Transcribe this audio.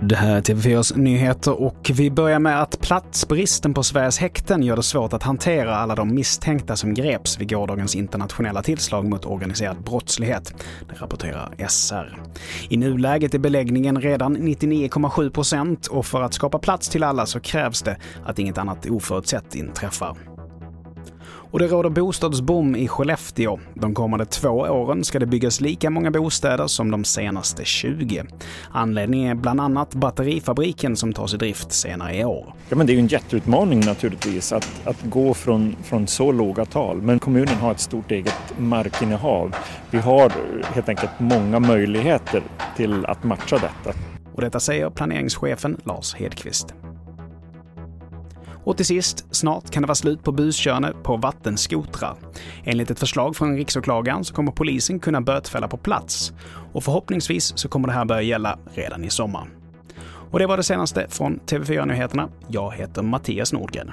Det här är TV4s nyheter och vi börjar med att platsbristen på Sveriges häkten gör det svårt att hantera alla de misstänkta som greps vid gårdagens internationella tillslag mot organiserad brottslighet. Det rapporterar SR. I nuläget är beläggningen redan 99,7 procent och för att skapa plats till alla så krävs det att inget annat oförutsett inträffar. Och det råder bostadsboom i Skellefteå. De kommande två åren ska det byggas lika många bostäder som de senaste 20. Anledningen är bland annat batterifabriken som tas i drift senare i år. Ja, men det är ju en jätteutmaning naturligtvis att, att gå från, från så låga tal. Men kommunen har ett stort eget markinnehav. Vi har helt enkelt många möjligheter till att matcha detta. Och detta säger planeringschefen Lars Hedqvist. Och till sist, snart kan det vara slut på buskörne på vattenskotrar. Enligt ett förslag från riksåklagaren så kommer polisen kunna bötfälla på plats. Och förhoppningsvis så kommer det här börja gälla redan i sommar. Och det var det senaste från TV4 Nyheterna. Jag heter Mattias Nordgren.